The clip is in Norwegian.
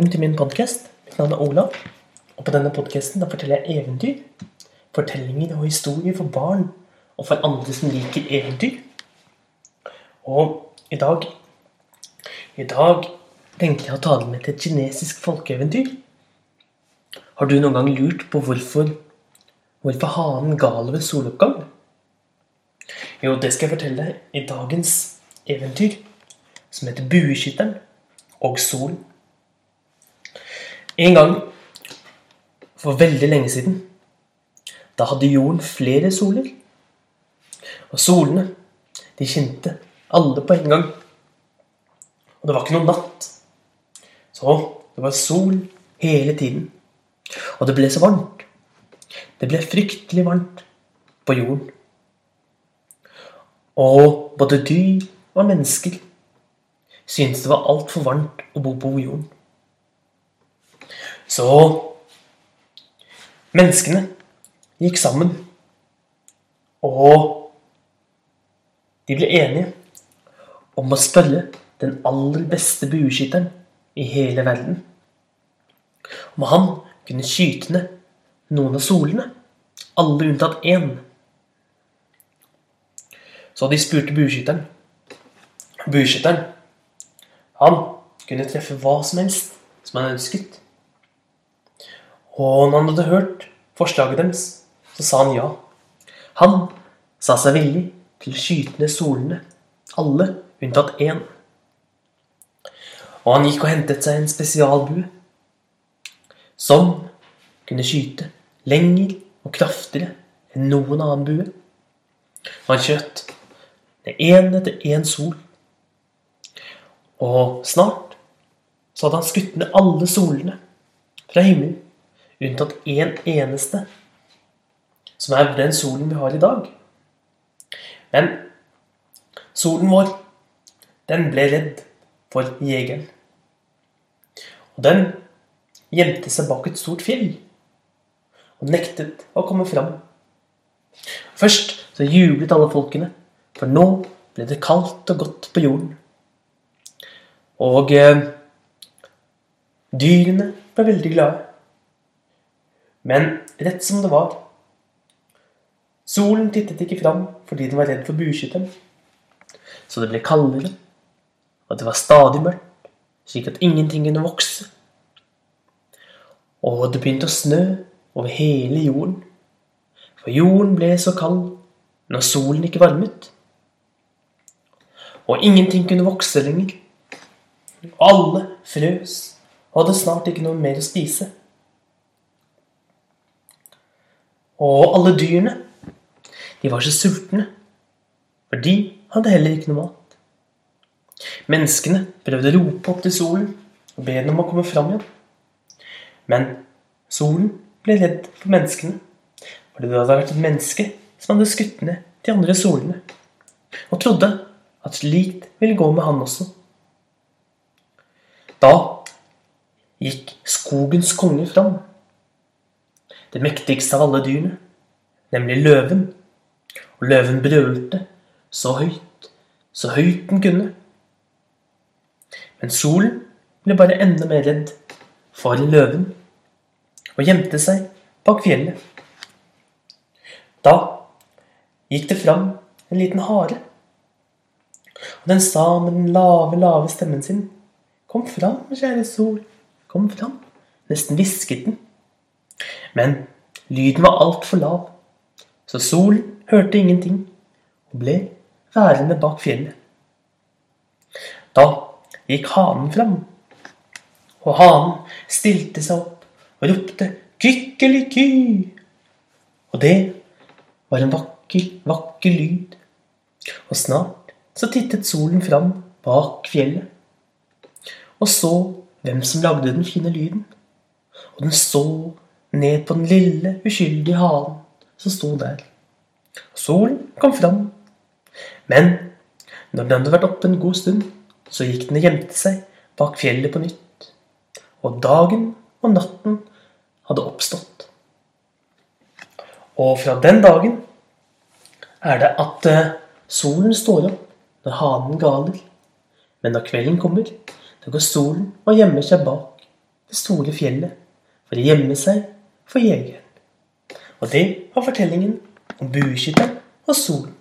Velkommen til min podkast. Mitt navn er Olav. Og på denne podkasten forteller jeg eventyr, fortellinger og historier for barn og for andre som liker eventyr. Og i dag I dag tenkte jeg å ta deg med til et kinesisk folkeeventyr. Har du noen gang lurt på hvorfor hvorfor hanen gal ved soloppgang? Jo, det skal jeg fortelle deg i dagens eventyr, som heter Bueskytteren og solen. En gang for veldig lenge siden, da hadde jorden flere soler. Og solene, de kjente alle på en gang. Og det var ikke noen natt. Så det var sol hele tiden. Og det ble så varmt. Det ble fryktelig varmt på jorden. Og både dyr og mennesker syntes det var altfor varmt å bo på jorden. Så menneskene gikk sammen, og de ble enige om å spørre den aller beste bueskytteren i hele verden om han kunne skyte ned noen av solene, alle unntatt én. Så de spurte bueskytteren. Bueskytteren, han kunne treffe hva som helst som han ønsket. Og når han hadde hørt forslaget deres, så sa han ja. Han sa seg villig til å skyte ned solene, alle unntatt én. Og han gikk og hentet seg en spesialbue som kunne skyte lenger og kraftigere enn noen annen bue. Og han skjøt det én etter én sol. Og snart så hadde han skutt ned alle solene fra himmelen, unntatt én eneste, som er den solen vi har i dag. Men solen vår, den ble redd for jegeren. Og den gjemte seg bak et stort fjell og nektet å komme fram. Først så jublet alle folkene, for nå ble det kaldt og godt på jorden. Og eh, dyrene ble veldig glade. Men rett som det var Solen tittet ikke fram fordi den var redd for bueskytteren. Så det ble kaldere, og det var stadig mørkt, slik at ingenting kunne vokse. Og det begynte å snø over hele jorden, for jorden ble så kald når solen ikke varmet. Og ingenting kunne vokse lenger. Alle frøs og hadde snart ikke noe mer å spise. Og alle dyrene, de var så sultne, for de hadde heller ikke noe mat. Menneskene prøvde å rope opp til solen og be den om å komme fram igjen. Men solen ble redd for menneskene, fordi det hadde vært et menneske som hadde skutt ned de andre solene, og trodde at slikt ville gå med han også. Da gikk skogens konge fram, det mektigste av alle dyrene, nemlig løven. Og løven brølte så høyt, så høyt den kunne. Men solen ble bare enda mer redd for løven og gjemte seg bak fjellet. Da gikk det fram en liten hare. Og den sa med den lave, lave stemmen sin Kom fram, kjære sol, kom fram. Nesten hvisket den. Men lyden var altfor lav, så solen hørte ingenting og ble værende bak fjellet. Da gikk hanen fram, og hanen stilte seg opp og ropte kykkeliky. Og det var en vakker, vakker lyd. Og snart så tittet solen fram bak fjellet og så hvem som lagde den fine lyden. Og den så ned på den lille, uskyldige halen som sto der. Solen kom fram. Men når den hadde vært oppe en god stund, så gikk den og gjemte seg bak fjellet på nytt. Og dagen og natten hadde oppstått. Og fra den dagen er det at eh, solen står opp når hanen galer. Men når kvelden kommer, da går solen og gjemmer seg bak det store fjellet for å gjemme seg for jegeren. Og det var fortellingen om bueskytteren og solen.